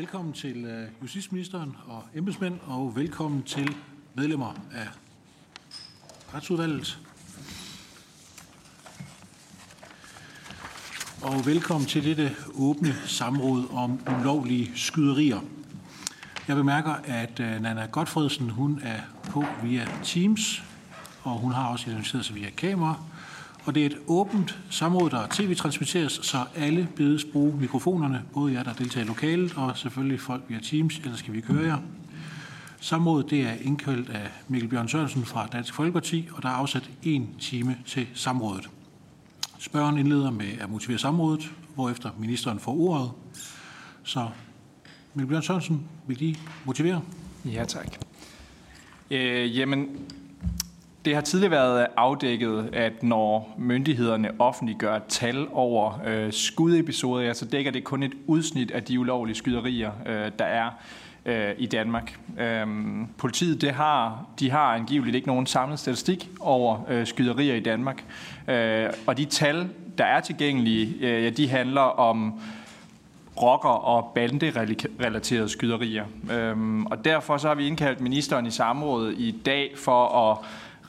Velkommen til øh, justitsministeren og embedsmænd, og velkommen til medlemmer af retsudvalget. Og velkommen til dette åbne samråd om ulovlige skyderier. Jeg bemærker, at øh, Nana Godfredsen hun er på via Teams, og hun har også identificeret sig via kamera. Og det er et åbent samråd, der tv-transmitteres, så alle bedes bruge mikrofonerne, både jer, der deltager i lokalet, og selvfølgelig folk via Teams, ellers skal vi køre jer. Samrådet det er indkaldt af Mikkel Bjørn Sørensen fra Dansk Folkeparti, og der er afsat en time til samrådet. Spørgeren indleder med at motivere samrådet, hvorefter ministeren får ordet. Så Mikkel Bjørn Sørensen, vil I motivere? Ja, tak. Øh, jamen, det har tidligere været afdækket, at når myndighederne offentliggør tal over øh, skudepisoder, ja, så dækker det kun et udsnit af de ulovlige skyderier, øh, der er øh, i Danmark. Øhm, politiet det har, de har angiveligt ikke nogen samlet statistik over øh, skyderier i Danmark. Øh, og de tal, der er tilgængelige, øh, ja, de handler om rocker- og banderelaterede skyderier. Øhm, og derfor så har vi indkaldt ministeren i samrådet i dag for at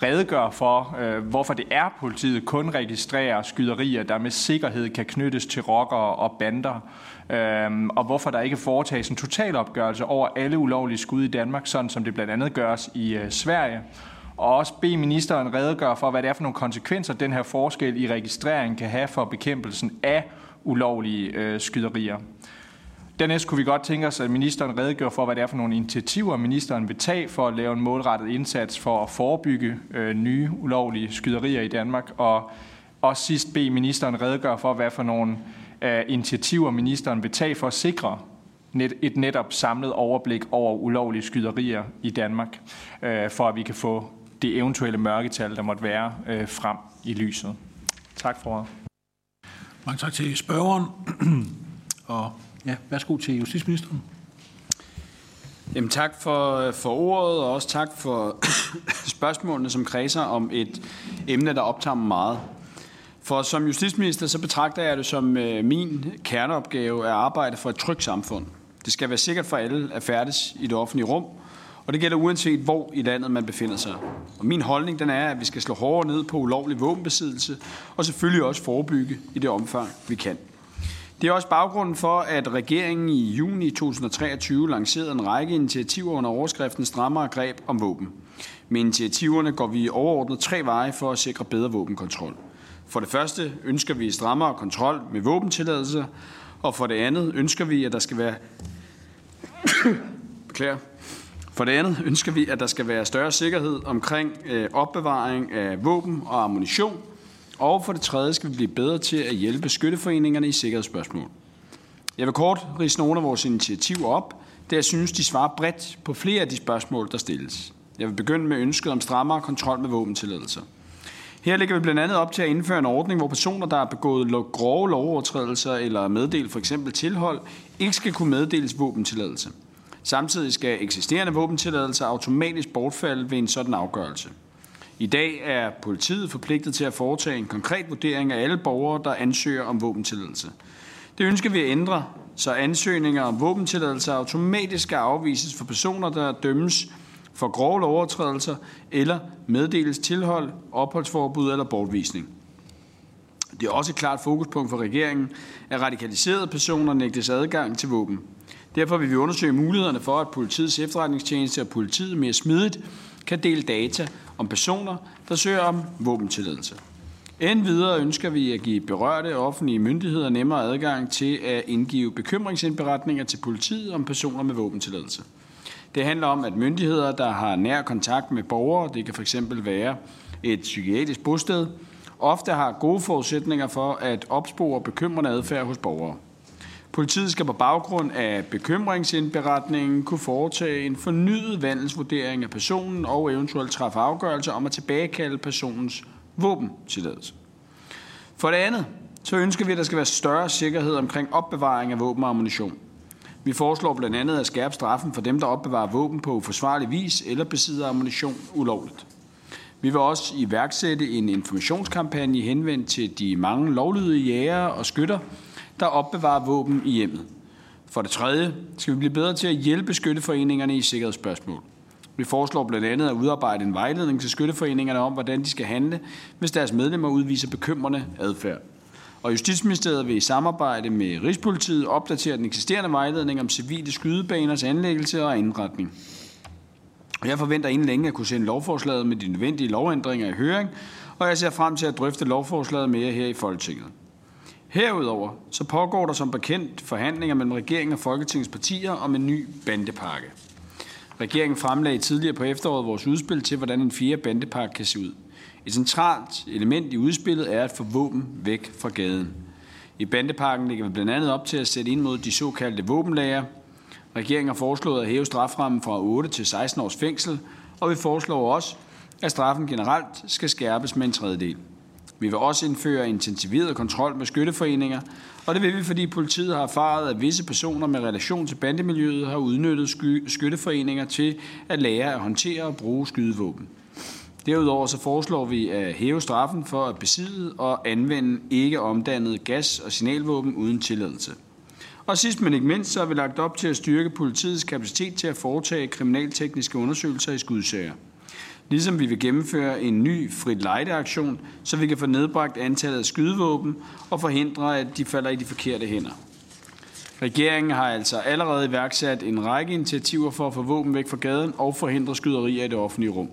redegøre for, øh, hvorfor det er, politiet kun registrerer skyderier, der med sikkerhed kan knyttes til rockere og bander, øh, og hvorfor der ikke foretages en totalopgørelse over alle ulovlige skud i Danmark, sådan som det blandt andet gøres i øh, Sverige. Og også bede ministeren redegøre for, hvad det er for nogle konsekvenser, den her forskel i registrering kan have for bekæmpelsen af ulovlige øh, skyderier. Dernæst kunne vi godt tænke os, at ministeren redegør for, hvad det er for nogle initiativer, ministeren vil tage for at lave en målrettet indsats for at forebygge øh, nye ulovlige skyderier i Danmark. Og også sidst bede ministeren redegøre for, hvad for nogle øh, initiativer ministeren vil tage for at sikre net, et netop samlet overblik over ulovlige skyderier i Danmark, øh, for at vi kan få det eventuelle mørketal, der måtte være, øh, frem i lyset. Tak for. Mange tak til spørgeren. og Ja, værsgo til justitsministeren. Jamen, tak for, for ordet, og også tak for spørgsmålene, som kredser om et emne, der optager mig meget. For som justitsminister, så betragter jeg det som øh, min kerneopgave at arbejde for et trygt samfund. Det skal være sikkert for alle at færdes i det offentlige rum, og det gælder uanset hvor i landet man befinder sig. Og min holdning den er, at vi skal slå hårdere ned på ulovlig våbenbesiddelse, og selvfølgelig også forebygge i det omfang, vi kan. Det er også baggrunden for, at regeringen i juni 2023 lancerede en række initiativer under overskriften Strammere greb om våben. Med initiativerne går vi overordnet tre veje for at sikre bedre våbenkontrol. For det første ønsker vi strammere kontrol med våbentilladelser, og for det andet ønsker vi, at der skal være Beklager. For det andet ønsker vi, at der skal være større sikkerhed omkring øh, opbevaring af våben og ammunition, og for det tredje skal vi blive bedre til at hjælpe skytteforeningerne i sikkerhedsspørgsmål. Jeg vil kort rise nogle af vores initiativer op, da jeg synes, de svarer bredt på flere af de spørgsmål, der stilles. Jeg vil begynde med ønsket om strammere kontrol med våbentilladelser. Her ligger vi blandt andet op til at indføre en ordning, hvor personer, der har begået grove lovovertrædelser eller meddelt for eksempel tilhold, ikke skal kunne meddeles våbentilladelse. Samtidig skal eksisterende våbentilladelser automatisk bortfalde ved en sådan afgørelse. I dag er politiet forpligtet til at foretage en konkret vurdering af alle borgere, der ansøger om våbentilladelse. Det ønsker vi at ændre, så ansøgninger om våbentilladelse automatisk skal afvises for personer, der dømmes for grove overtrædelser eller meddeles tilhold, opholdsforbud eller bortvisning. Det er også et klart fokuspunkt for regeringen, at radikaliserede personer nægtes adgang til våben. Derfor vil vi undersøge mulighederne for, at politiets efterretningstjeneste og politiet mere smidigt kan dele data om personer, der søger om våbentilladelse. Endvidere ønsker vi at give berørte offentlige myndigheder nemmere adgang til at indgive bekymringsindberetninger til politiet om personer med våbentilladelse. Det handler om, at myndigheder, der har nær kontakt med borgere, det kan fx være et psykiatrisk bosted, ofte har gode forudsætninger for at opspore bekymrende adfærd hos borgere. Politiet skal på baggrund af bekymringsindberetningen kunne foretage en fornyet vandelsvurdering af personen og eventuelt træffe afgørelse om at tilbagekalde personens våbentilladelse. For det andet, så ønsker vi, at der skal være større sikkerhed omkring opbevaring af våben og ammunition. Vi foreslår blandt andet at skærpe straffen for dem, der opbevarer våben på uforsvarlig vis eller besidder ammunition ulovligt. Vi vil også iværksætte en informationskampagne henvendt til de mange lovlydige jægere og skytter, der opbevarer våben i hjemmet. For det tredje skal vi blive bedre til at hjælpe skytteforeningerne i sikkerhedsspørgsmål. Vi foreslår blandt andet at udarbejde en vejledning til skytteforeningerne om, hvordan de skal handle, hvis deres medlemmer udviser bekymrende adfærd. Og Justitsministeriet vil i samarbejde med Rigspolitiet opdatere den eksisterende vejledning om civile skydebaners anlæggelse og indretning. Jeg forventer inden længe at kunne sende lovforslaget med de nødvendige lovændringer i høring, og jeg ser frem til at drøfte lovforslaget mere her i Folketinget. Herudover så pågår der som bekendt forhandlinger mellem regeringen og Folketingets partier om en ny bandepakke. Regeringen fremlagde tidligere på efteråret vores udspil til, hvordan en fjerde bandepakke kan se ud. Et centralt element i udspillet er at få våben væk fra gaden. I bandepakken ligger vi blandt andet op til at sætte ind mod de såkaldte våbenlager. Regeringen har foreslået at hæve straframmen fra 8 til 16 års fængsel, og vi foreslår også, at straffen generelt skal skærpes med en tredjedel. Vi vil også indføre intensiveret kontrol med skytteforeninger, og det vil vi, fordi politiet har erfaret, at visse personer med relation til bandemiljøet har udnyttet skytteforeninger til at lære at håndtere og bruge skydevåben. Derudover så foreslår vi at hæve straffen for at besidde og anvende ikke omdannede gas- og signalvåben uden tilladelse. Og sidst men ikke mindst, så har vi lagt op til at styrke politiets kapacitet til at foretage kriminaltekniske undersøgelser i skudsager. Ligesom vi vil gennemføre en ny frit lejdeaktion, så vi kan få nedbragt antallet af skydevåben og forhindre, at de falder i de forkerte hænder. Regeringen har altså allerede iværksat en række initiativer for at få våben væk fra gaden og forhindre skyderier i det offentlige rum.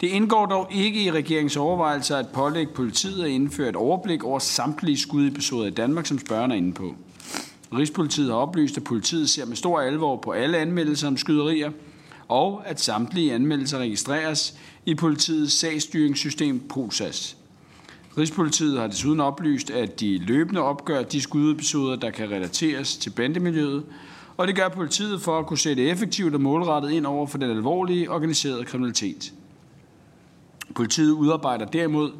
Det indgår dog ikke i regeringens overvejelser at pålægge politiet at indføre et overblik over samtlige skudepisoder i Danmark, som spørgeren er inde på. Rigspolitiet har oplyst, at politiet ser med stor alvor på alle anmeldelser om skyderier, og at samtlige anmeldelser registreres i politiets sagsstyringssystem POSAS. Rigspolitiet har desuden oplyst, at de løbende opgør de skudepisoder, der kan relateres til bandemiljøet, og det gør politiet for at kunne sætte effektivt og målrettet ind over for den alvorlige organiserede kriminalitet. Politiet udarbejder derimod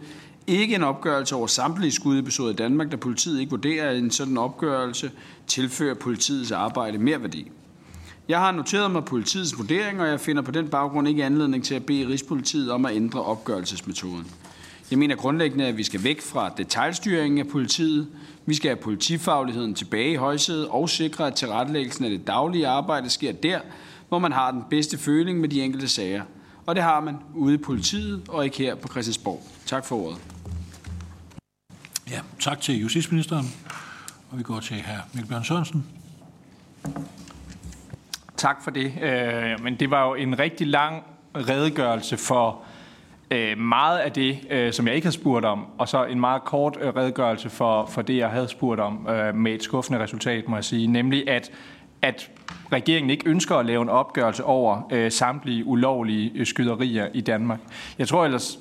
ikke en opgørelse over samtlige skudepisoder i Danmark, da politiet ikke vurderer, at en sådan opgørelse tilfører politiets arbejde mere værdi. Jeg har noteret mig politiets vurdering, og jeg finder på den baggrund ikke anledning til at bede Rigspolitiet om at ændre opgørelsesmetoden. Jeg mener grundlæggende, at vi skal væk fra detaljstyringen af politiet. Vi skal have politifagligheden tilbage i højsædet og sikre, at tilrettelæggelsen af det daglige arbejde sker der, hvor man har den bedste føling med de enkelte sager. Og det har man ude i politiet og ikke her på Christiansborg. Tak for ordet. Ja, tak til justitsministeren. Og vi går til hr. Mikkel Bjørn Sørensen. Tak for det. Øh, men det var jo en rigtig lang redegørelse for øh, meget af det, øh, som jeg ikke havde spurgt om, og så en meget kort øh, redegørelse for, for det, jeg havde spurgt om, øh, med et skuffende resultat, må jeg sige, nemlig at, at regeringen ikke ønsker at lave en opgørelse over øh, samtlige ulovlige øh, skyderier i Danmark. Jeg tror ellers,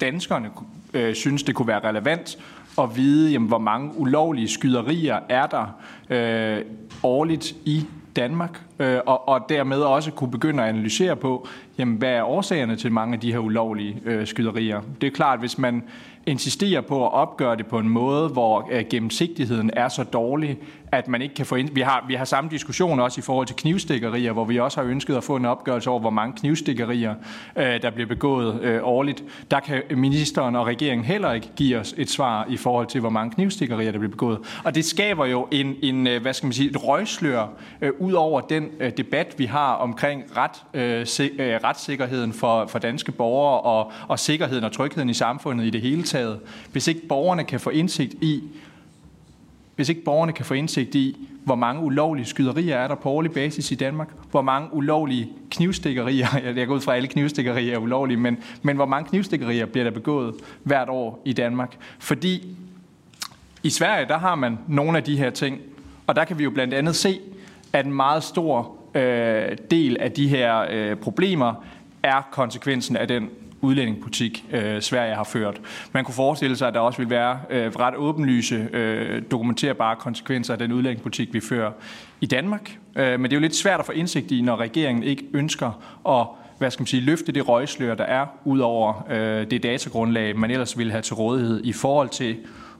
danskerne øh, synes, det kunne være relevant at vide, jamen, hvor mange ulovlige skyderier er der øh, årligt i Danmark, øh, og, og dermed også kunne begynde at analysere på, jamen, hvad er årsagerne til mange af de her ulovlige øh, skyderier. Det er klart, hvis man insisterer på at opgøre det på en måde, hvor øh, gennemsigtigheden er så dårlig, at man ikke kan få ind... Vi har, vi har samme diskussion også i forhold til knivstikkerier, hvor vi også har ønsket at få en opgørelse over, hvor mange knivstikkerier, øh, der bliver begået øh, årligt. Der kan ministeren og regeringen heller ikke give os et svar i forhold til, hvor mange knivstikkerier, der bliver begået. Og det skaber jo en, en øh, hvad skal man sige, et røgslør øh, ud over den øh, debat, vi har omkring ret, øh, se, øh, retssikkerheden for, for danske borgere og, og sikkerheden og trygheden i samfundet i det hele taget. Hvis ikke borgerne kan få indsigt i, hvis ikke borgerne kan få indsigt i, hvor mange ulovlige skyderier er der på årlig basis i Danmark, hvor mange ulovlige knivstikkerier, jeg går ud fra, at alle knivstikkerier er ulovlige, men, men hvor mange knivstikkerier bliver der begået hvert år i Danmark. Fordi i Sverige, der har man nogle af de her ting, og der kan vi jo blandt andet se, at en meget stor øh, del af de her øh, problemer er konsekvensen af den udlændingepolitik, øh, Sverige har ført. Man kunne forestille sig, at der også vil være øh, ret åbenlyse, øh, dokumenterbare konsekvenser af den udlændingepolitik, vi fører i Danmark. Øh, men det er jo lidt svært at få indsigt i, når regeringen ikke ønsker at hvad skal man sige, løfte det røgslør, der er, ud over øh, det datagrundlag, man ellers ville have til rådighed i forhold til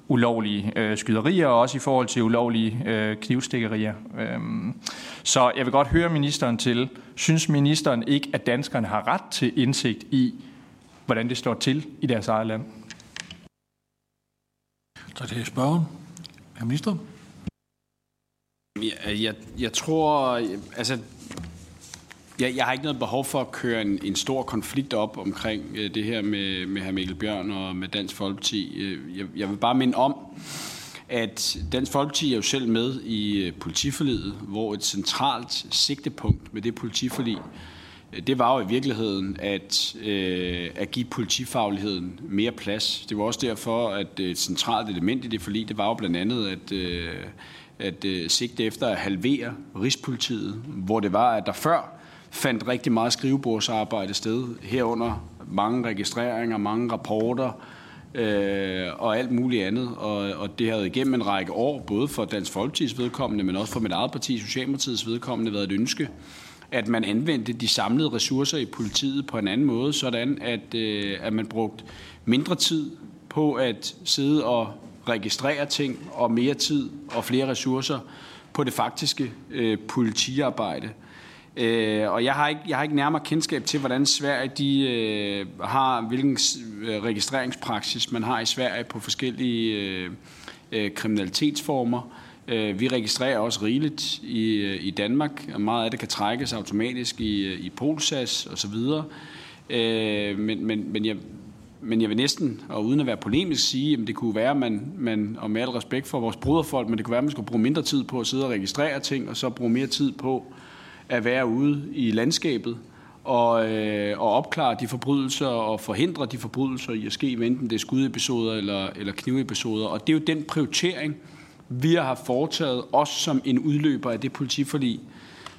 ulovlige øh, skyderier, og også i forhold til ulovlige øh, knivstikkerier. Øhm, så jeg vil godt høre ministeren til, synes ministeren ikke, at danskerne har ret til indsigt i, hvordan det står til i deres eget land? Tak til spørgen. Herr minister. Jeg, jeg, jeg tror, altså, jeg, jeg har ikke noget behov for at køre en, en stor konflikt op omkring øh, det her med, med hr. Mikkel Bjørn og med Dansk Folkeparti. Øh, jeg, jeg vil bare minde om, at Dansk Folkeparti er jo selv med i øh, politiforliget, hvor et centralt sigtepunkt med det politiforlig, det var jo i virkeligheden at, øh, at give politifagligheden mere plads. Det var også derfor, at et centralt element i det forlig, det var jo blandt andet at, øh, at øh, sigte efter at halvere Rigspolitiet, hvor det var, at der før fandt rigtig meget skrivebordsarbejde sted, herunder mange registreringer, mange rapporter, øh, og alt muligt andet. Og, og det havde igennem en række år, både for Dansk Folkeparti's vedkommende, men også for mit eget parti, Socialdemokratiets vedkommende, været et ønske, at man anvendte de samlede ressourcer i politiet på en anden måde, sådan at, øh, at man brugte mindre tid på at sidde og registrere ting, og mere tid og flere ressourcer på det faktiske øh, politiarbejde. Øh, og jeg har, ikke, jeg har ikke nærmere kendskab til, hvordan Sverige de, øh, har, hvilken øh, registreringspraksis man har i Sverige på forskellige øh, øh, kriminalitetsformer. Øh, vi registrerer også rigeligt i, øh, i Danmark, og meget af det kan trækkes automatisk i, øh, i Polsas osv. Men, men, men, jeg, men jeg vil næsten, og uden at være polemisk, sige, at det kunne være, man, man, og med al respekt for vores bruderfolk, men det kunne være, at man skulle bruge mindre tid på at sidde og registrere ting, og så bruge mere tid på at være ude i landskabet og, øh, og opklare de forbrydelser og forhindre de forbrydelser i at ske, enten det er skudepisoder eller, eller knivepisoder. Og det er jo den prioritering, vi har foretaget, også som en udløber af det politiforlig,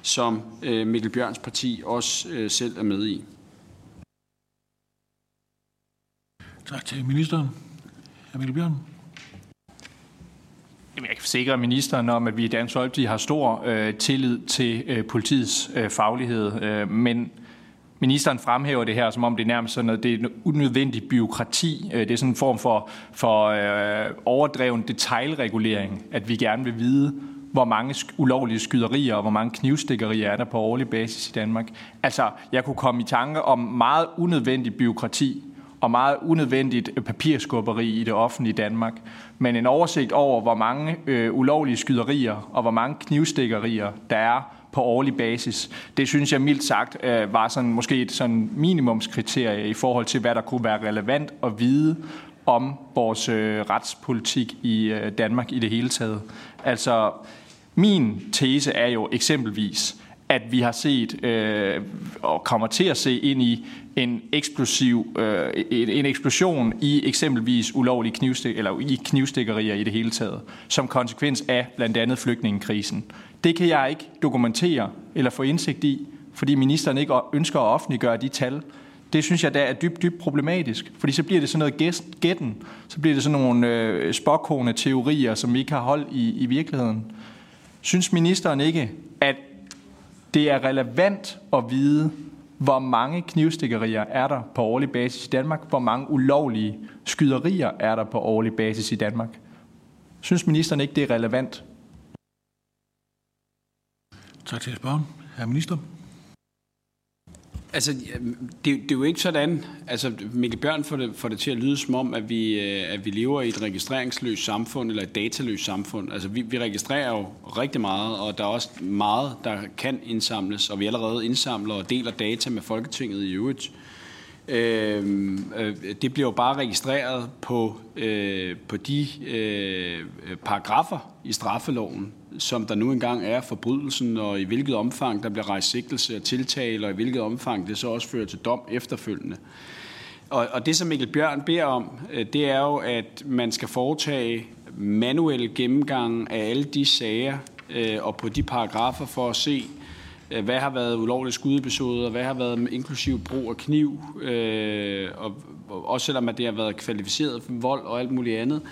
som øh, Mikkel Bjørns parti også øh, selv er med i. Tak til ministeren. Hr. Mikkel Bjørn. Jamen, jeg kan forsikre ministeren om, at vi i Dansk Folkeparti har stor øh, tillid til øh, politiets øh, faglighed, øh, men ministeren fremhæver det her, som om det er nærmest sådan noget, det er en unødvendig byråkrati. Øh, det er sådan en form for, for øh, overdreven detaljregulering, at vi gerne vil vide, hvor mange ulovlige skyderier og hvor mange knivstikkerier er der på årlig basis i Danmark. Altså, jeg kunne komme i tanke om meget unødvendig byråkrati, og meget unødvendigt øh, papirskubberi i det offentlige Danmark. Men en oversigt over, hvor mange øh, ulovlige skyderier og hvor mange knivstikkerier der er på årlig basis, det synes jeg mildt sagt øh, var sådan måske et sådan minimumskriterie i forhold til, hvad der kunne være relevant at vide om vores øh, retspolitik i øh, Danmark i det hele taget. Altså, min tese er jo eksempelvis, at vi har set øh, og kommer til at se ind i en eksplosiv øh, en eksplosion i eksempelvis ulovlige knivstik eller i knivstikkerier i det hele taget som konsekvens af blandt andet flygtningekrisen. Det kan jeg ikke dokumentere eller få indsigt i, fordi ministeren ikke ønsker at offentliggøre de tal. Det synes jeg da er dybt, dybt problematisk, fordi så bliver det sådan noget gætten, så bliver det sådan nogle øh, spåkone teorier, som vi ikke har hold i, i virkeligheden. Synes ministeren ikke, at det er relevant at vide, hvor mange knivstikkerier er der på årlig basis i Danmark? Hvor mange ulovlige skyderier er der på årlig basis i Danmark? Synes ministeren ikke, det er relevant? Tak til spørgen. Herre minister. Altså, det, det er jo ikke sådan, altså Mikkel Bjørn får det, får det til at lyde som om, at vi, øh, at vi lever i et registreringsløst samfund eller et dataløst samfund. Altså, vi, vi registrerer jo rigtig meget, og der er også meget, der kan indsamles, og vi allerede indsamler og deler data med Folketinget i øvrigt. Øhm, øh, det bliver jo bare registreret på, øh, på de øh, øh paragrafer i straffeloven, som der nu engang er forbrydelsen, og i hvilket omfang der bliver rejst sigtelse og tiltale, og i hvilket omfang det så også fører til dom efterfølgende. Og, og det, som Mikkel Bjørn beder om, øh, det er jo, at man skal foretage manuelle gennemgang af alle de sager øh, og på de paragrafer for at se, øh, hvad har været ulovlige skudepisoder, hvad har været inklusiv brug af kniv, øh, og, og også selvom at det har været kvalificeret vold og alt muligt andet.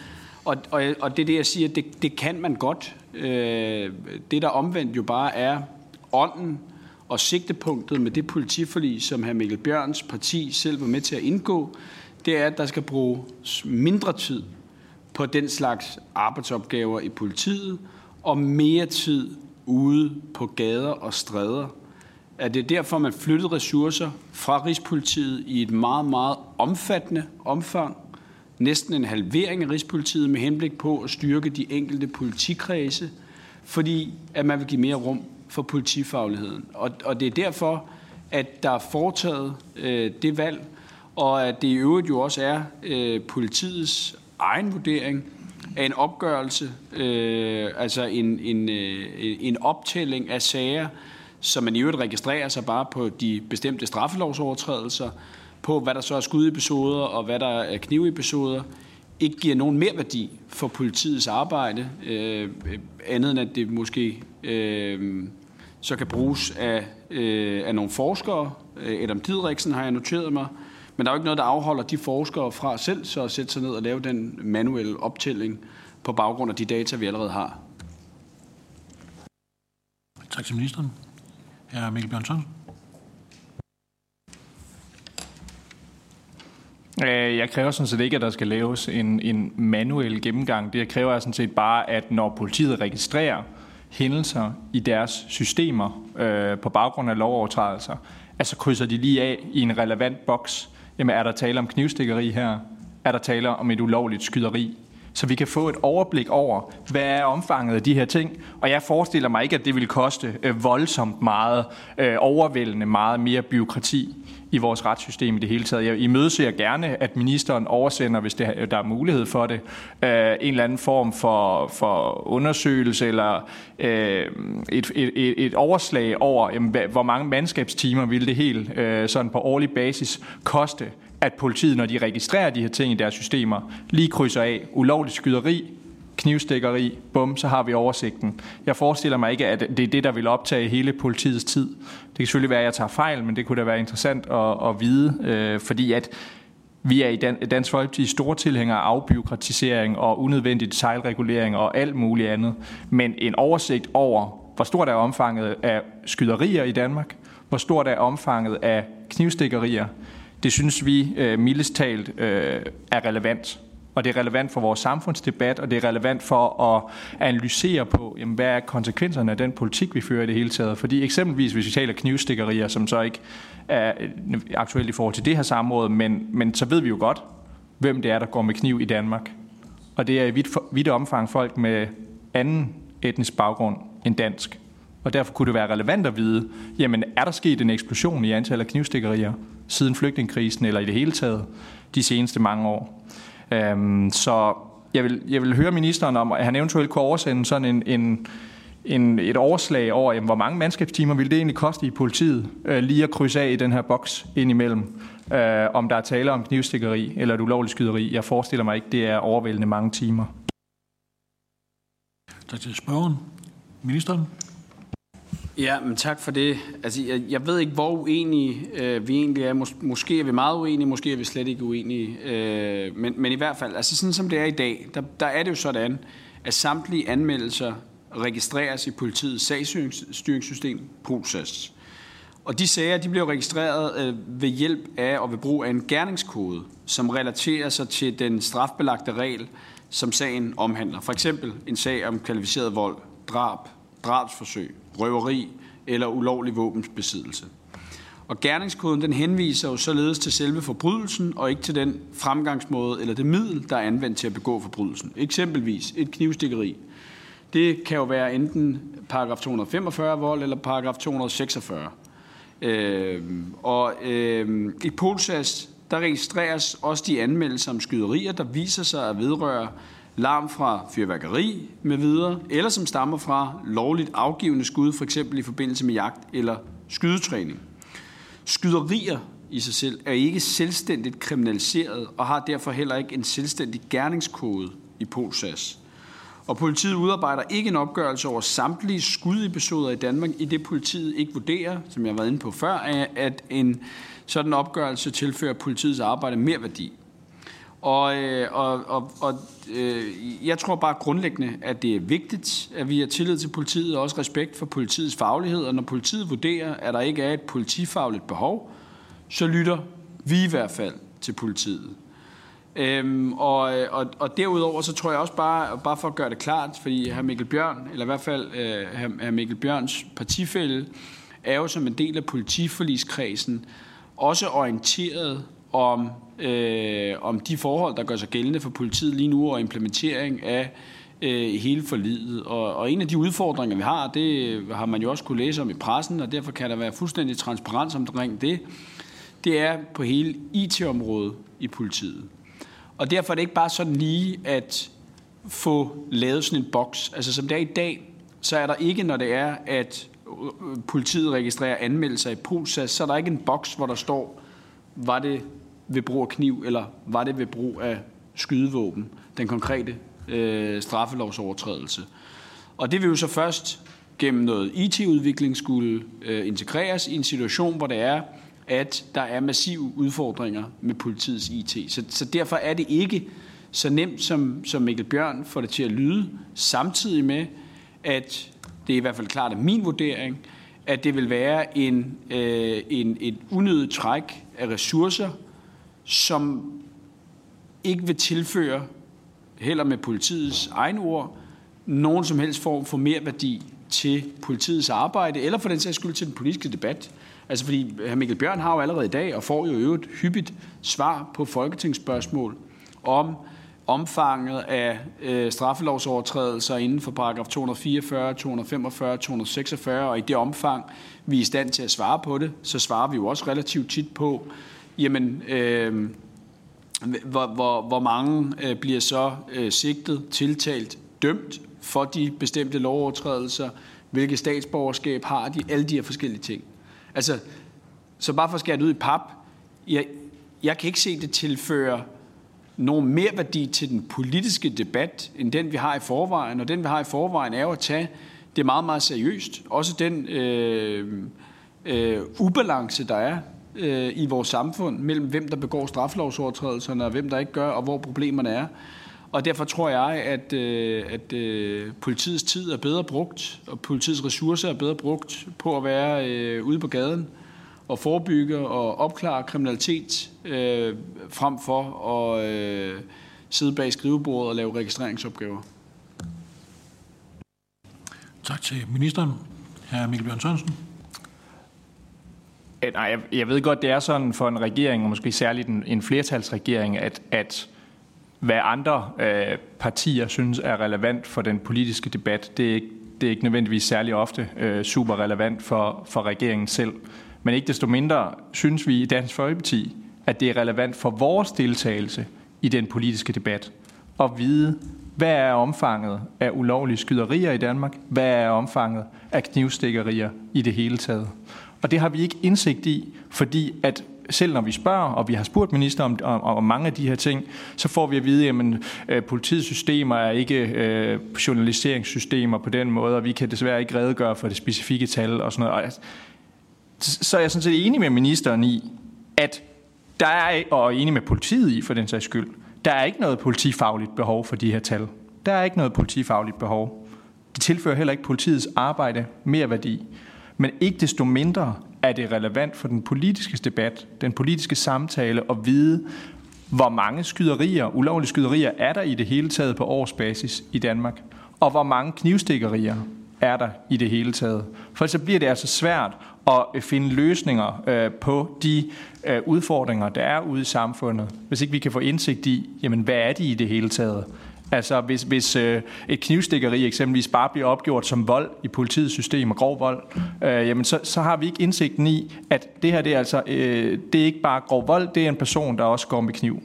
Og, og, og det er det, jeg siger, det, det kan man godt. Øh, det, der omvendt jo bare er ånden og sigtepunktet med det politiforlig, som hr. Mikkel Bjørns parti selv var med til at indgå, det er, at der skal bruges mindre tid på den slags arbejdsopgaver i politiet, og mere tid ude på gader og stræder. At det er derfor, man flyttede ressourcer fra Rigspolitiet i et meget, meget omfattende omfang næsten en halvering af Rigspolitiet med henblik på at styrke de enkelte politikredse, fordi at man vil give mere rum for politifagligheden. Og, og det er derfor, at der er foretaget øh, det valg, og at det i øvrigt jo også er øh, politiets egen vurdering af en opgørelse, øh, altså en, en, øh, en optælling af sager, som man i øvrigt registrerer sig bare på de bestemte straffelovsovertrædelser, på hvad der så er skudepisoder og hvad der er knivepisoder, ikke giver nogen mere værdi for politiets arbejde, øh, andet end at det måske øh, så kan bruges af, øh, af nogle forskere. Øh, Adam Didriksen har jeg noteret mig, men der er jo ikke noget, der afholder de forskere fra selv så at sætte sig ned og lave den manuelle optælling på baggrund af de data, vi allerede har. Tak til ministeren. Hr. Mikkel Bjørnsson. Øh, jeg kræver sådan set ikke, at der skal laves en, en manuel gennemgang. Det jeg kræver er sådan set bare, at når politiet registrerer hændelser i deres systemer øh, på baggrund af lovovertrædelser, altså krydser de lige af i en relevant boks. Jamen er der tale om knivstikkeri her? Er der tale om et ulovligt skyderi? så vi kan få et overblik over, hvad er omfanget af de her ting. Og jeg forestiller mig ikke, at det vil koste øh, voldsomt meget, øh, overvældende meget mere byråkrati i vores retssystem i det hele taget. Jeg imødeser gerne, at ministeren oversender, hvis det, der er mulighed for det, øh, en eller anden form for, for undersøgelse eller øh, et, et, et overslag over, jamen, hvor mange mandskabstimer ville det helt øh, sådan på årlig basis koste at politiet, når de registrerer de her ting i deres systemer, lige krydser af ulovligt skyderi, knivstikkeri, bum, så har vi oversigten. Jeg forestiller mig ikke, at det er det, der vil optage hele politiets tid. Det kan selvfølgelig være, at jeg tager fejl, men det kunne da være interessant at, at vide, øh, fordi at vi er i Dansk Folkeparti store tilhængere af afbiokratisering og unødvendig detaljregulering og alt muligt andet. Men en oversigt over, hvor stort er omfanget af skyderier i Danmark, hvor stort er omfanget af knivstikkerier, det synes vi øh, mildest talt øh, er relevant. Og det er relevant for vores samfundsdebat, og det er relevant for at analysere på, jamen, hvad er konsekvenserne af den politik, vi fører i det hele taget. Fordi eksempelvis, hvis vi taler knivstikkerier, som så ikke er aktuelt i forhold til det her samråd, men, men så ved vi jo godt, hvem det er, der går med kniv i Danmark. Og det er i vidt, vidt omfang folk med anden etnisk baggrund end dansk. Og derfor kunne det være relevant at vide, jamen er der sket en eksplosion i antallet af knivstikkerier siden flygtningekrisen, eller i det hele taget de seneste mange år? Øhm, så jeg vil, jeg vil høre ministeren om, at han eventuelt kunne oversende sådan en, en, en, et overslag over, jamen, hvor mange mandskabstimer vil det egentlig koste i politiet, øh, lige at krydse af i den her boks indimellem, øh, om der er tale om knivstikkeri eller et ulovligt skyderi. Jeg forestiller mig ikke, det er overvældende mange timer. Tak til spørgeren. Ministeren? Ja, men tak for det. Altså, jeg, jeg ved ikke, hvor uenige øh, vi egentlig er. Mås- måske er vi meget uenige, måske er vi slet ikke uenige. Øh, men, men i hvert fald, altså sådan som det er i dag, der, der er det jo sådan, at samtlige anmeldelser registreres i politiets sagsstyringssystem, POLSAS. Og de sager de bliver registreret øh, ved hjælp af og ved brug af en gerningskode, som relaterer sig til den strafbelagte regel, som sagen omhandler. For eksempel en sag om kvalificeret vold, drab, drabsforsøg, røveri eller ulovlig våbensbesiddelse. Og gerningskoden den henviser jo således til selve forbrydelsen og ikke til den fremgangsmåde eller det middel, der er anvendt til at begå forbrydelsen. Eksempelvis et knivstikkeri. Det kan jo være enten paragraf 245 vold eller paragraf 246. Øh, og øh, i Polsas, der registreres også de anmeldelser om skyderier, der viser sig at vedrøre larm fra fyrværkeri med videre, eller som stammer fra lovligt afgivende skud, for eksempel i forbindelse med jagt eller skydetræning. Skyderier i sig selv er ikke selvstændigt kriminaliseret og har derfor heller ikke en selvstændig gerningskode i Polsas. Og politiet udarbejder ikke en opgørelse over samtlige skudepisoder i Danmark, i det politiet ikke vurderer, som jeg har været inde på før, at en sådan opgørelse tilfører politiets arbejde mere værdi. Øh, og, og, og, og jeg tror bare grundlæggende, at det er vigtigt, at vi har tillid til politiet og også respekt for politiets faglighed. Og når politiet vurderer, at der ikke er et politifagligt behov, så lytter vi i hvert fald til politiet. Øhm, og, og, og derudover så tror jeg også bare, bare for at gøre det klart, fordi hr. Mikkel Bjørn, eller i hvert fald øh, hr. Mikkel Bjørns partifælde, er jo som en del af politiforligskredsen også orienteret om, øh, om de forhold, der gør sig gældende for politiet lige nu, og implementering af øh, hele forlidet. Og, og en af de udfordringer, vi har, det har man jo også kunne læse om i pressen, og derfor kan der være fuldstændig transparens omkring det, det er på hele IT-området i politiet. Og derfor er det ikke bare sådan lige at få lavet sådan en boks. Altså som det er i dag, så er der ikke, når det er, at øh, politiet registrerer anmeldelser i Polsas, så er der ikke en boks, hvor der står, var det ved brug af kniv, eller var det ved brug af skydevåben, den konkrete øh, straffelovsovertrædelse. Og det vil jo så først gennem noget IT-udvikling skulle øh, integreres i en situation, hvor det er, at der er massive udfordringer med politiets IT. Så, så derfor er det ikke så nemt, som, som Mikkel Bjørn får det til at lyde, samtidig med, at det er i hvert fald klart af min vurdering, at det vil være en, øh, en, et unødigt træk af ressourcer, som ikke vil tilføre, heller med politiets egen ord, nogen som helst form for mere værdi til politiets arbejde, eller for den sags skyld til den politiske debat. Altså fordi hr. Mikkel Bjørn har jo allerede i dag, og får jo øvrigt hyppigt svar på folketingsspørgsmål om omfanget af øh, straffelovsovertrædelser inden for paragraf 244, 245, 246, og i det omfang, vi er i stand til at svare på det, så svarer vi jo også relativt tit på, jamen, øh, hvor, hvor, hvor mange øh, bliver så øh, sigtet, tiltalt, dømt for de bestemte lovovertrædelser, hvilket statsborgerskab har de, alle de her forskellige ting. Altså, så bare for at skære det ud i pap, jeg, jeg kan ikke se det tilføre nogen mere værdi til den politiske debat, end den vi har i forvejen. Og den vi har i forvejen er jo at tage det meget, meget seriøst. Også den øh, øh, ubalance, der er øh, i vores samfund mellem hvem der begår straflovsovertrædelserne og hvem der ikke gør, og hvor problemerne er. Og derfor tror jeg, at, øh, at øh, politiets tid er bedre brugt, og politiets ressourcer er bedre brugt på at være øh, ude på gaden og forebygge og opklare kriminalitet, øh, frem for at øh, sidde bag skrivebordet og lave registreringsopgaver. Tak til ministeren. Hr. Mikkel Bjørn Sørensen. Nej, jeg, jeg ved godt, det er sådan for en regering, og måske særligt en, en flertalsregering, at, at hvad andre øh, partier synes er relevant for den politiske debat, det er ikke, det er ikke nødvendigvis særlig ofte øh, super relevant for, for regeringen selv. Men ikke desto mindre synes vi i Dansk Folkeparti, at det er relevant for vores deltagelse i den politiske debat at vide, hvad er omfanget af ulovlige skyderier i Danmark? Hvad er omfanget af knivstikkerier i det hele taget? Og det har vi ikke indsigt i, fordi at selv når vi spørger, og vi har spurgt minister om, om, om mange af de her ting, så får vi at vide, at øh, politiets systemer er ikke øh, journaliseringssystemer på den måde, og vi kan desværre ikke redegøre for det specifikke tal og sådan noget. Og, så er jeg sådan set enig med ministeren i, at der er, og enig med politiet i for den sags skyld, der er ikke noget politifagligt behov for de her tal. Der er ikke noget politifagligt behov. Det tilfører heller ikke politiets arbejde mere værdi. Men ikke desto mindre er det relevant for den politiske debat, den politiske samtale at vide, hvor mange skyderier, ulovlige skyderier er der i det hele taget på årsbasis i Danmark, og hvor mange knivstikkerier er der i det hele taget. For så bliver det altså svært at øh, finde løsninger øh, på de øh, udfordringer, der er ude i samfundet, hvis ikke vi kan få indsigt i, jamen hvad er de i det hele taget? Altså hvis, hvis øh, et knivstikkeri eksempelvis bare bliver opgjort som vold i politiets system og grov vold, øh, jamen så, så har vi ikke indsigten i, at det her det er altså øh, det er ikke bare grov vold, det er en person, der også går med kniv.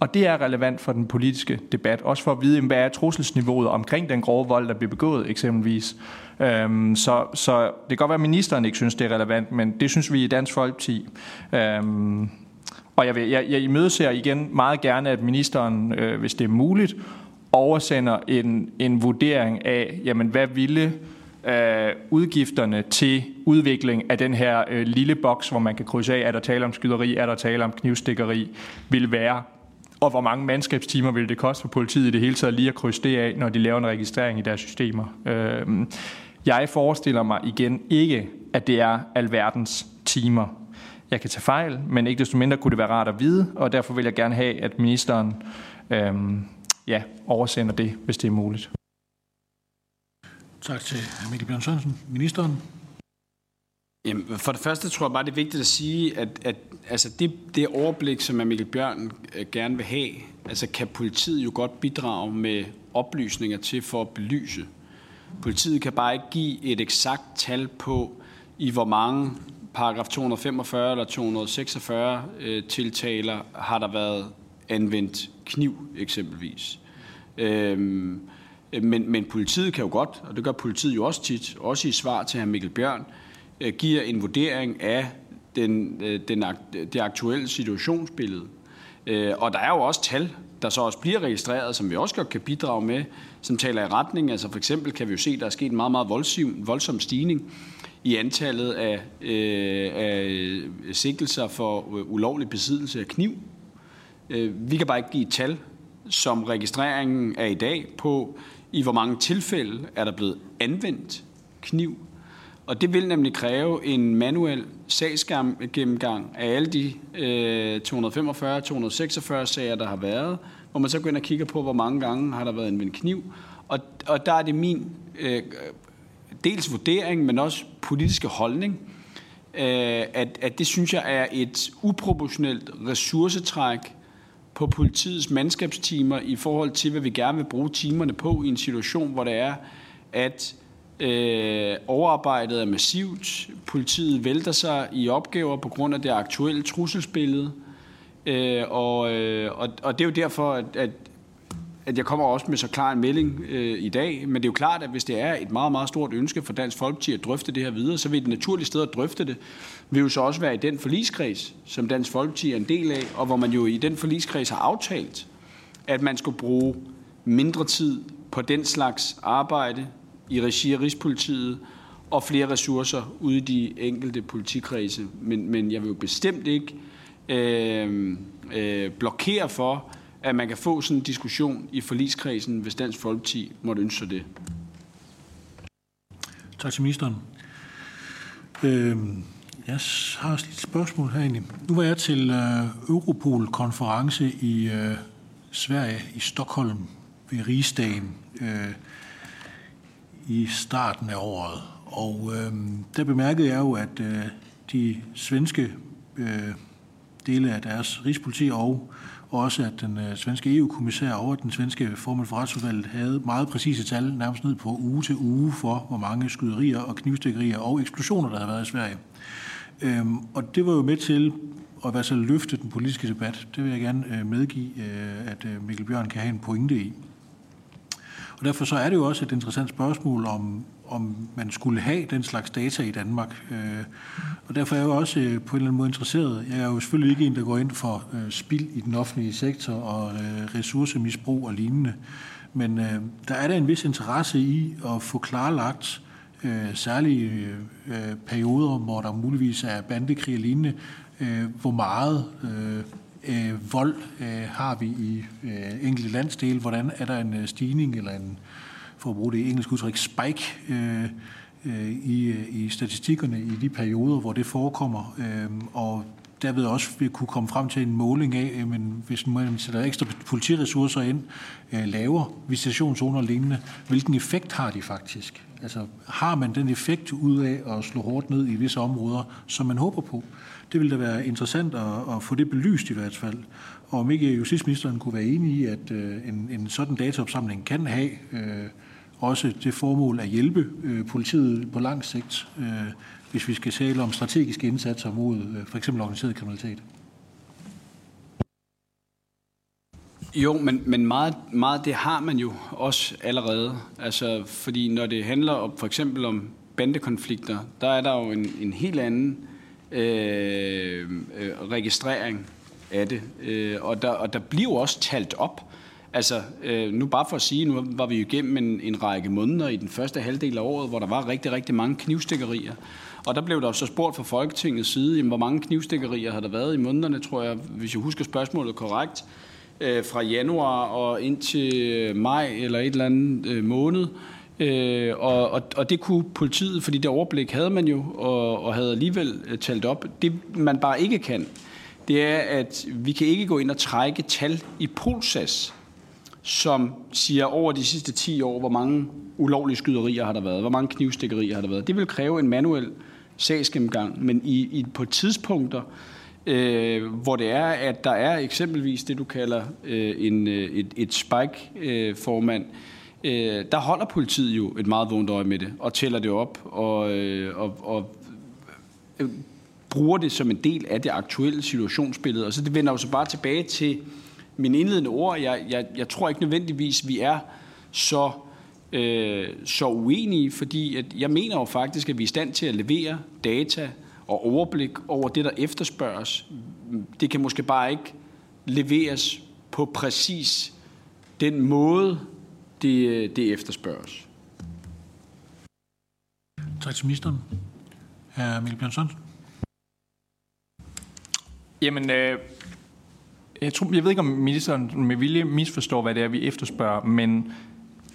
Og det er relevant for den politiske debat, også for at vide, hvad er trusselsniveauet omkring den grove vold, der bliver begået eksempelvis. Øhm, så, så det kan godt være, at ministeren ikke synes, det er relevant, men det synes vi i Dansk Folkeparti. Øhm, og jeg, vil, jeg, jeg imødeser igen meget gerne, at ministeren, øh, hvis det er muligt, oversender en, en vurdering af, jamen hvad ville øh, udgifterne til udvikling af den her øh, lille boks, hvor man kan krydse af, er der tale om skyderi, er der tale om knivstikkeri, vil være og hvor mange mandskabstimer vil det koste for politiet i det hele taget lige at krydse det af, når de laver en registrering i deres systemer. Øh, jeg forestiller mig igen ikke, at det er alverdens timer. Jeg kan tage fejl, men ikke desto mindre kunne det være rart at vide, og derfor vil jeg gerne have, at ministeren øh, ja, oversender det, hvis det er muligt. Tak til Mikkel Bjørn Sørensen. Ministeren. Jamen, for det første tror jeg bare, det er vigtigt at sige, at, at altså det, det overblik, som Mikkel Bjørn øh, gerne vil have, altså kan politiet jo godt bidrage med oplysninger til for at belyse. Politiet kan bare ikke give et eksakt tal på, i hvor mange paragraf 245 eller 246 øh, tiltaler har der været anvendt kniv eksempelvis. Øhm, men, men politiet kan jo godt, og det gør politiet jo også tit, også i svar til hr. Mikkel Bjørn, øh, giver en vurdering af den, øh, den, det aktuelle situationsbillede. Øh, og der er jo også tal, der så også bliver registreret, som vi også godt kan bidrage med, som taler i retning. Altså for eksempel kan vi jo se, at der er sket en meget, meget voldsom, voldsom stigning i antallet af, øh, af øh, sigtelser for øh, ulovlig besiddelse af kniv. Øh, vi kan bare ikke give et tal, som registreringen er i dag på, i hvor mange tilfælde er der blevet anvendt kniv. Og det vil nemlig kræve en manuel sagsgennemgang af alle de øh, 245-246 sager, der har været, hvor man så går ind og kigger på, hvor mange gange har der været anvendt kniv. Og, og der er det min øh, dels vurdering, men også politiske holdning, øh, at, at det synes jeg er et uproportionelt ressourcetræk på politiets mandskabstimer i forhold til, hvad vi gerne vil bruge timerne på i en situation, hvor det er, at øh, overarbejdet er massivt, politiet vælter sig i opgaver på grund af det aktuelle trusselsbillede, øh, og, øh, og, og det er jo derfor, at, at at jeg kommer også med så klar en melding øh, i dag, men det er jo klart, at hvis det er et meget, meget stort ønske for Dansk Folkeparti at drøfte det her videre, så vil det naturlige sted at drøfte det, vil jo så også være i den forligskreds, som Dansk Folkeparti er en del af, og hvor man jo i den forligskreds har aftalt, at man skulle bruge mindre tid på den slags arbejde i regi af Rigspolitiet, og flere ressourcer ude i de enkelte politikredse. Men, men jeg vil jo bestemt ikke øh, øh, blokere for, at man kan få sådan en diskussion i forligskredsen, hvis Dansk Folkeparti måtte ønske sig det. Tak til ministeren. Øh, jeg har også et spørgsmål her egentlig. Nu var jeg til øh, Europol-konference i øh, Sverige, i Stockholm, ved Rigsdagen, øh, i starten af året. Og øh, der bemærkede jeg jo, at øh, de svenske øh, dele af deres rigspoliti og også at den øh, svenske EU-kommissær over den svenske formand for retsudvalget havde meget præcise tal, nærmest ned på uge til uge, for hvor mange skyderier og knivstikkerier og eksplosioner, der havde været i Sverige. Øhm, og det var jo med til at være så løfte den politiske debat. Det vil jeg gerne øh, medgive, øh, at øh, Mikkel Bjørn kan have en pointe i. Og derfor så er det jo også et interessant spørgsmål, om, om man skulle have den slags data i Danmark. Øh, og derfor er jeg jo også øh, på en eller anden måde interesseret. Jeg er jo selvfølgelig ikke en, der går ind for øh, spild i den offentlige sektor og øh, ressourcemisbrug og lignende. Men øh, der er der en vis interesse i at få klarlagt, øh, særlige perioder, hvor der muligvis er bandekrig og lignende, hvor meget øh, vold øh, har vi i øh, enkelte landsdele? Hvordan er der en øh, stigning eller en, for at bruge det engelske udtryk, spike øh, øh, i, øh, i statistikkerne i de perioder, hvor det forekommer? Øh, og derved også vil kunne komme frem til en måling af, men hvis man sætter ekstra politiressourcer ind, øh, laver visitationszoner og lignende, hvilken effekt har de faktisk? Altså har man den effekt ud af at slå hårdt ned i visse områder, som man håber på? Det ville da være interessant at, at få det belyst i hvert fald. Og om ikke justitsministeren kunne være enig i, at øh, en, en sådan dataopsamling kan have øh, også det formål at hjælpe øh, politiet på lang sigt, øh, hvis vi skal tale om strategiske indsatser mod øh, for eksempel organiseret kriminalitet. Jo, men, men meget, meget det har man jo også allerede. Altså, fordi når det handler om for eksempel om bandekonflikter, der er der jo en, en helt anden øh, øh, registrering af det. Øh, og, der, og der bliver jo også talt op. Altså, øh, nu bare for at sige, nu var vi jo igennem en, en række måneder i den første halvdel af året, hvor der var rigtig, rigtig mange knivstikkerier. Og der blev der så spurgt fra Folketingets side, jamen, hvor mange knivstikkerier har der været i månederne, tror jeg, hvis jeg husker spørgsmålet korrekt, øh, fra januar og ind til øh, maj eller et eller andet øh, måned. Øh, og, og, og det kunne politiet, fordi det overblik havde man jo, og, og havde alligevel øh, talt op. Det man bare ikke kan, det er, at vi kan ikke gå ind og trække tal i Polsas, som siger over de sidste 10 år, hvor mange ulovlige skyderier har der været, hvor mange knivstikkerier har der været. Det vil kræve en manuel sagsgennemgang, men i, i på tidspunkter, øh, hvor det er, at der er eksempelvis det, du kalder øh, en, øh, et, et spike-formand, øh, øh, der holder politiet jo et meget vågent øje med det, og tæller det op, og, øh, og, og øh, bruger det som en del af det aktuelle situationsbillede. Og så det vender jo så bare tilbage til min indledende ord. Jeg, jeg, jeg tror ikke nødvendigvis, vi er så øh, så uenige, fordi at jeg mener jo faktisk, at vi er i stand til at levere data og overblik over det, der efterspørges. Det kan måske bare ikke leveres på præcis den måde, det, det efterspørges. Tak til ministeren. Hr. Mikkel Bjørn Sørensen. Jamen, øh, jeg, tror, jeg ved ikke, om ministeren med vilje misforstår, hvad det er, vi efterspørger, men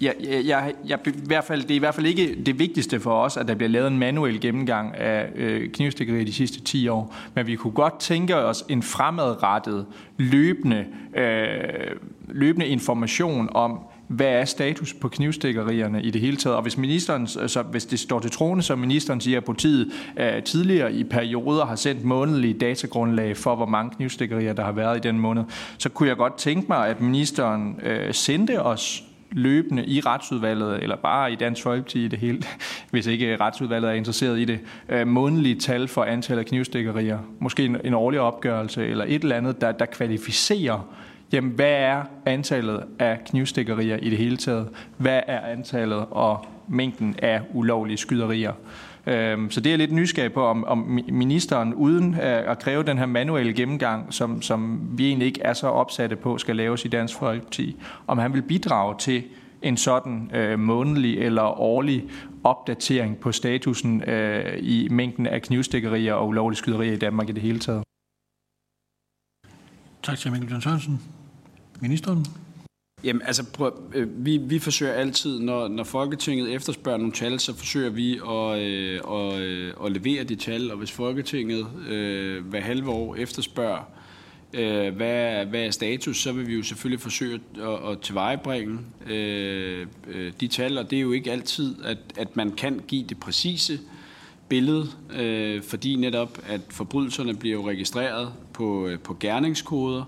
jeg, jeg, jeg, jeg, i hvert fald, det er i hvert fald ikke det vigtigste for os, at der bliver lavet en manuel gennemgang af øh, knivstikkeri de sidste 10 år. Men vi kunne godt tænke os en fremadrettet, løbende, øh, løbende information om, hvad er status på knivstikkerierne i det hele taget? Og hvis, ministeren, altså, hvis det står til troende, som ministeren siger, at politiet uh, tidligere i perioder har sendt månedlige datagrundlag for, hvor mange knivstikkerier der har været i den måned, så kunne jeg godt tænke mig, at ministeren uh, sendte os løbende i retsudvalget, eller bare i Dansk Folkeparti i det hele, hvis ikke retsudvalget er interesseret i det, øh, månedlige tal for antallet af knivstikkerier. Måske en, en årlig opgørelse, eller et eller andet, der, der kvalificerer jamen hvad er antallet af knivstikkerier i det hele taget? Hvad er antallet og mængden af ulovlige skyderier? Øhm, så det er lidt nysgerrig på, om, om ministeren uden øh, at kræve den her manuelle gennemgang, som, som vi egentlig ikke er så opsatte på, skal laves i Dansk Folkeparti, om han vil bidrage til en sådan øh, månedlig eller årlig opdatering på statusen øh, i mængden af knivstikkerier og ulovlige skyderier i Danmark i det hele taget. Tak til Mikkel Jørgen Sørensen. Ministeren? Jamen, altså, prøv, øh, vi, vi forsøger altid, når, når Folketinget efterspørger nogle tal, så forsøger vi at, øh, og, øh, at levere de tal, og hvis Folketinget øh, hver halve år efterspørger, øh, hvad, hvad er status, så vil vi jo selvfølgelig forsøge at, at tilvejebringe øh, øh, de tal, og det er jo ikke altid, at, at man kan give det præcise billede, øh, fordi netop, at forbrydelserne bliver jo registreret på, øh, på gerningskoder,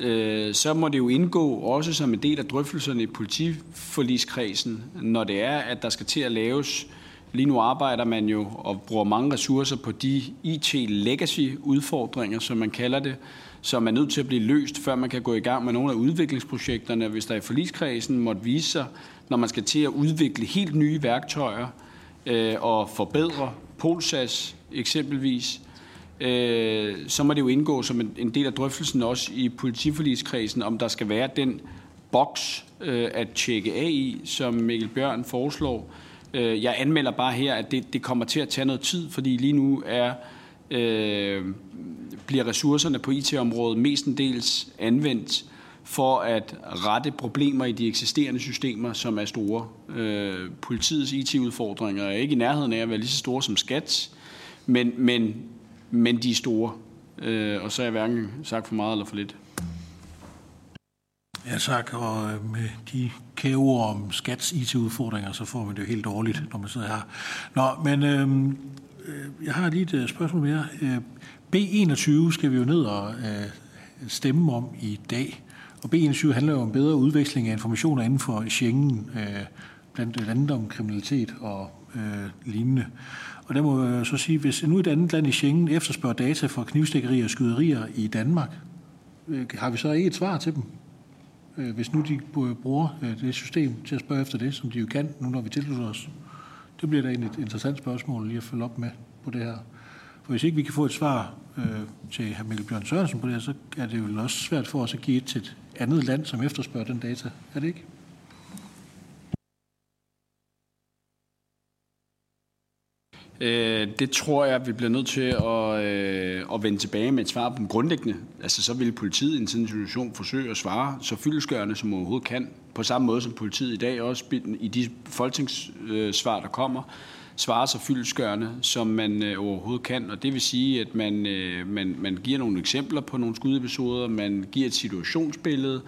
øh, så må det jo indgå også som en del af drøftelserne i politiforligskredsen, når det er, at der skal til at laves. Lige nu arbejder man jo og bruger mange ressourcer på de IT-legacy-udfordringer, som man kalder det, som er nødt til at blive løst, før man kan gå i gang med nogle af udviklingsprojekterne, hvis der i forligskredsen måtte vise sig, når man skal til at udvikle helt nye værktøjer øh, og forbedre Polsas eksempelvis, øh, så må det jo indgå som en, en del af drøftelsen også i politiforligskredsen, om der skal være den boks øh, at tjekke af i, som Mikkel Bjørn foreslår. Øh, jeg anmelder bare her, at det, det kommer til at tage noget tid, fordi lige nu er øh, bliver ressourcerne på IT-området mestendels anvendt for at rette problemer i de eksisterende systemer, som er store. Øh, politiets IT-udfordringer er ikke i nærheden af at være lige så store som skats, men, men men de er store. Øh, og så er jeg hverken sagt for meget eller for lidt. Ja tak, og øh, med de kæve om skats IT-udfordringer, så får man det jo helt dårligt, når man sidder her. Nå, men øh, øh jeg har lige et øh, spørgsmål mere. B21 skal vi jo ned og øh, stemme om i dag. Og B21 handler jo om bedre udveksling af informationer inden for Schengen, øh, blandt andet om kriminalitet og øh, lignende. Og der må jeg så sige, hvis nu et andet land i Schengen efterspørger data for knivstikkerier og skyderier i Danmark, øh, har vi så ikke et svar til dem? Øh, hvis nu de bruger øh, det system til at spørge efter det, som de jo kan, nu når vi tilslutter os. Det bliver da egentlig et interessant spørgsmål lige at følge op med på det her. For hvis ikke vi kan få et svar øh, til hr. Mikkel Bjørn Sørensen på det her, så er det jo også svært for os at give et til et andet land, som efterspørger den data. Er det ikke? Øh, det tror jeg, vi bliver nødt til at, øh, at vende tilbage med et svar på grundlæggende. Altså, så vil politiet i en sådan situation forsøge at svare så fyldesgørende som overhovedet kan. På samme måde som politiet i dag også i de folketingssvar, der kommer, svarer så fyldesgørende, som man øh, overhovedet kan. Og det vil sige, at man, øh, man, man giver nogle eksempler på nogle skudepisoder, man giver et situationsbillede,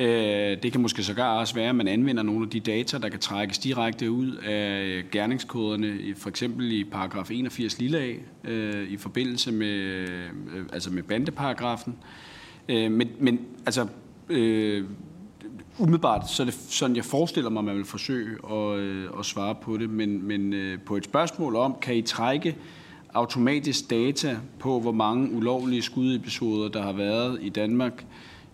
Øh, det kan måske sågar også være, at man anvender nogle af de data, der kan trækkes direkte ud af øh, gerningskoderne, for eksempel i paragraf 81 lille A, øh, i forbindelse med, altså med bandeparagrafen. Men, men altså, øh, umiddelbart så er det sådan, jeg forestiller mig, at man vil forsøge at, at svare på det. Men, men på et spørgsmål om, kan I trække automatisk data på, hvor mange ulovlige skudepisoder, der har været i Danmark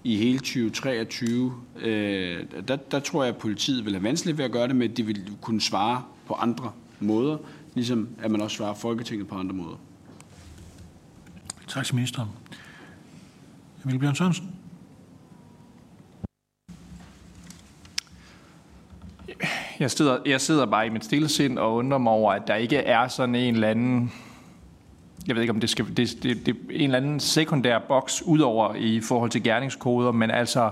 i hele 2023, øh, der, der tror jeg, at politiet vil have vanskeligt ved at gøre det, men de vil kunne svare på andre måder, ligesom at man også svarer Folketinget på andre måder. Tak til ministeren. Emil Bjørn Sørensen. Jeg sidder, jeg sidder bare i mit stille sind og undrer mig over, at der ikke er sådan en eller anden jeg ved ikke, om det skal det, det, det en eller anden sekundær boks udover i forhold til gerningskoder, men altså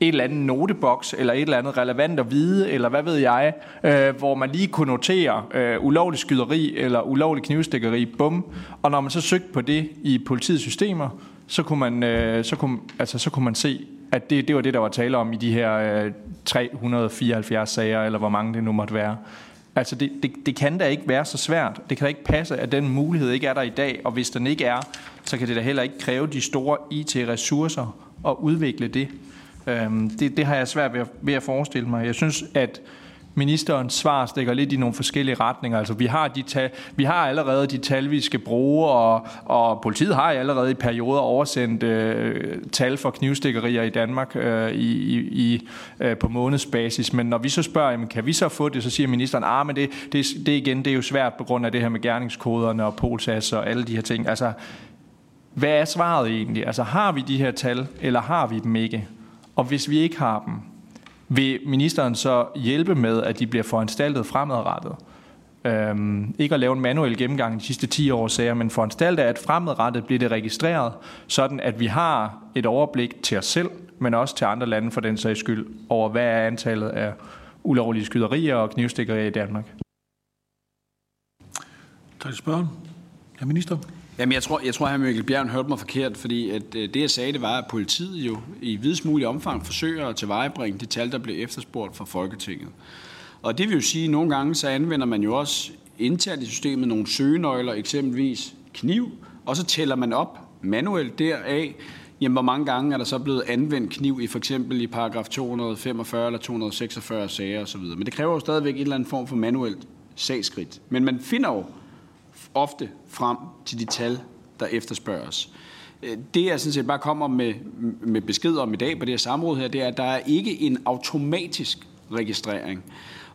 en eller anden noteboks, eller et eller andet relevant at vide, eller hvad ved jeg, øh, hvor man lige kunne notere øh, ulovlig skyderi eller ulovlig knivstikkeri, bum. Og når man så søgte på det i politiets systemer, så kunne man, øh, så kunne, altså, så kunne man se, at det, det var det, der var tale om i de her øh, 374 sager, eller hvor mange det nu måtte være. Altså det, det, det kan da ikke være så svært. Det kan da ikke passe, at den mulighed ikke er der i dag, og hvis den ikke er, så kan det da heller ikke kræve de store IT-ressourcer at udvikle det. Øhm, det. Det har jeg svært ved at, ved at forestille mig. Jeg synes, at ministerens svar stikker lidt i nogle forskellige retninger. Altså, vi har, de tal, vi har allerede de tal, vi skal bruge, og, og politiet har allerede i perioder oversendt øh, tal for knivstikkerier i Danmark øh, i, i, øh, på månedsbasis. Men når vi så spørger, jamen, kan vi så få det, så siger ministeren, ah, men det, det, det igen, det er jo svært på grund af det her med gerningskoderne og polsas og alle de her ting. Altså, hvad er svaret egentlig? Altså, har vi de her tal, eller har vi dem ikke? Og hvis vi ikke har dem, vil ministeren så hjælpe med, at de bliver foranstaltet fremadrettet? Øhm, ikke at lave en manuel gennemgang de sidste 10 år sager, men foranstalte, at fremadrettet bliver det registreret, sådan at vi har et overblik til os selv, men også til andre lande for den sags skyld, over hvad er antallet af ulovlige skyderier og knivstikkerier i Danmark. Tak til spørgen. Herr minister. Jamen, jeg tror, jeg tror, at Mikkel Bjørn hørte mig forkert, fordi at øh, det, jeg sagde, det var, at politiet jo i videst mulig omfang forsøger at tilvejebringe de tal, der blev efterspurgt fra Folketinget. Og det vil jo sige, at nogle gange så anvender man jo også internt i systemet nogle søgenøgler, eksempelvis kniv, og så tæller man op manuelt deraf, jamen, hvor mange gange er der så blevet anvendt kniv i for eksempel i paragraf 245 eller 246 sager osv. Men det kræver jo stadigvæk en eller anden form for manuelt sagskridt. Men man finder jo ofte frem til de tal, der efterspørges. Øh, det, jeg sådan set bare kommer med, med besked om i dag på det her samråd her, det er, at der er ikke en automatisk registrering.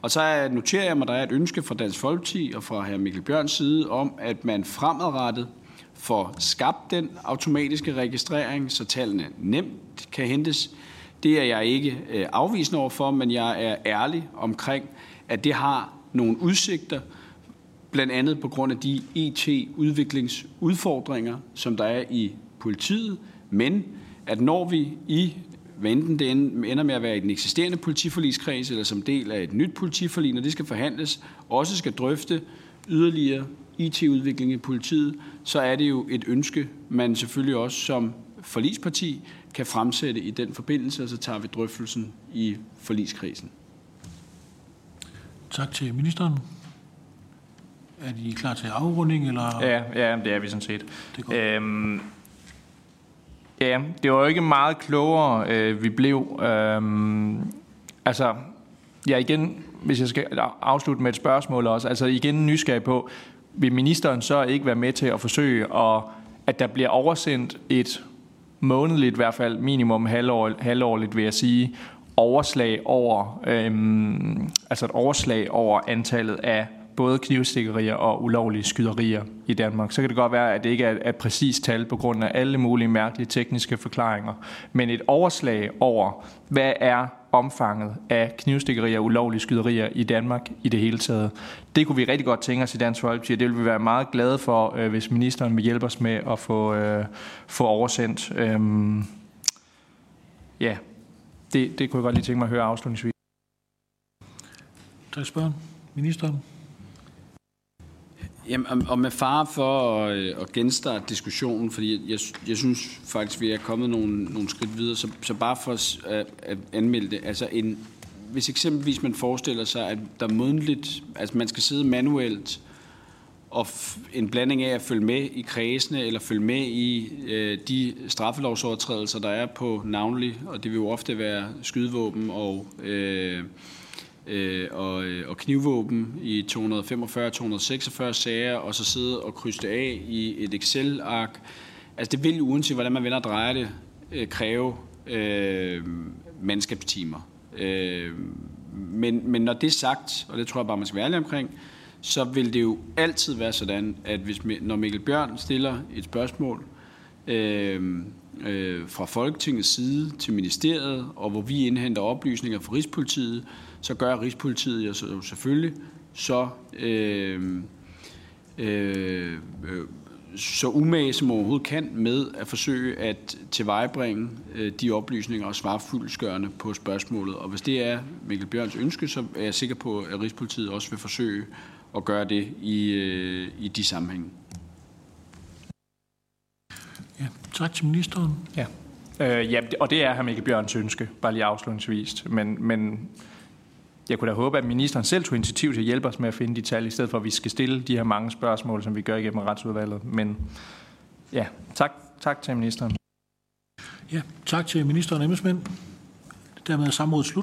Og så noterer jeg mig, at der er et ønske fra Dansk Folkeparti og fra hr. Mikkel Bjørns side om, at man fremadrettet får skabt den automatiske registrering, så tallene nemt kan hentes. Det er jeg ikke øh, afvisende overfor, men jeg er ærlig omkring, at det har nogle udsigter, blandt andet på grund af de e IT-udviklingsudfordringer, som der er i politiet, men at når vi i, hvad enten det ender med at være i den eksisterende politiforligskreds eller som del af et nyt politiforlig, når det skal forhandles, også skal drøfte yderligere e IT-udvikling i politiet, så er det jo et ønske, man selvfølgelig også som forligsparti kan fremsætte i den forbindelse, og så tager vi drøftelsen i forligskredsen. Tak til ministeren. Er de klar til afrunding? Eller? Ja, ja, det er vi sådan set. Det øhm, ja, det var jo ikke meget klogere, øh, vi blev. Øhm, altså, ja igen, hvis jeg skal afslutte med et spørgsmål også, altså igen nysgerrig på, vil ministeren så ikke være med til at forsøge, at, at der bliver oversendt et månedligt, i hvert fald minimum halvår, halvårligt, vil jeg sige, overslag over, øhm, altså et overslag over antallet af både knivstikkerier og ulovlige skyderier i Danmark. Så kan det godt være, at det ikke er et præcist tal på grund af alle mulige mærkelige tekniske forklaringer. Men et overslag over, hvad er omfanget af knivstikkerier og ulovlige skyderier i Danmark i det hele taget. Det kunne vi rigtig godt tænke os i Dansk Folkeparti, og det vil vi være meget glade for, øh, hvis ministeren vil hjælpe os med at få, øh, få oversendt. Øhm, ja, det, det kunne jeg godt lige tænke mig at høre afslutningsvis. Tak spørgsmål. Ministeren. Jamen, og med far for at, øh, at genstarte diskussionen, fordi jeg, jeg synes faktisk, vi er kommet nogle, nogle skridt videre, så, så bare for at, at anmelde det. Altså en, hvis eksempelvis man forestiller sig, at der mundligt, altså man skal sidde manuelt, og en blanding af at følge med i kredsene, eller følge med i øh, de straffelovsovertrædelser, der er på navnlig, og det vil jo ofte være skydevåben og... Øh, øh, og, øh, og knivvåben i 245-246 sager, og så sidde og krydse det af i et Excel-ark. Altså det vil uanset hvordan man vender og drejer det, øh, kræve øh, mandskabstimer. Øh, men, men når det er sagt, og det tror jeg bare, man skal være ærlig omkring, så vil det jo altid være sådan, at hvis, når Mikkel Bjørn stiller et spørgsmål øh, øh, fra Folketingets side til ministeriet, og hvor vi indhenter oplysninger fra Rigspolitiet, så gør Rigspolitiet jo selvfølgelig så, øh, øh, så umage som overhovedet kan med at forsøge at tilvejebringe øh, de oplysninger og svare fuldskørende på spørgsmålet. Og hvis det er Mikkel Bjørns ønske, så er jeg sikker på, at Rigspolitiet også vil forsøge at gøre det i, øh, i de sammenhænge. Ja, tak til ministeren. Ja. Øh, ja, og det er her Mikkel Bjørns ønske, bare lige afslutningsvis. Men, men jeg kunne da håbe, at ministeren selv tog initiativ til at hjælpe os med at finde de tal, i stedet for at vi skal stille de her mange spørgsmål, som vi gør igennem retsudvalget. Men ja, tak, tak til ministeren. Ja, tak til ministeren og embedsmænd. Dermed er samrådet slut.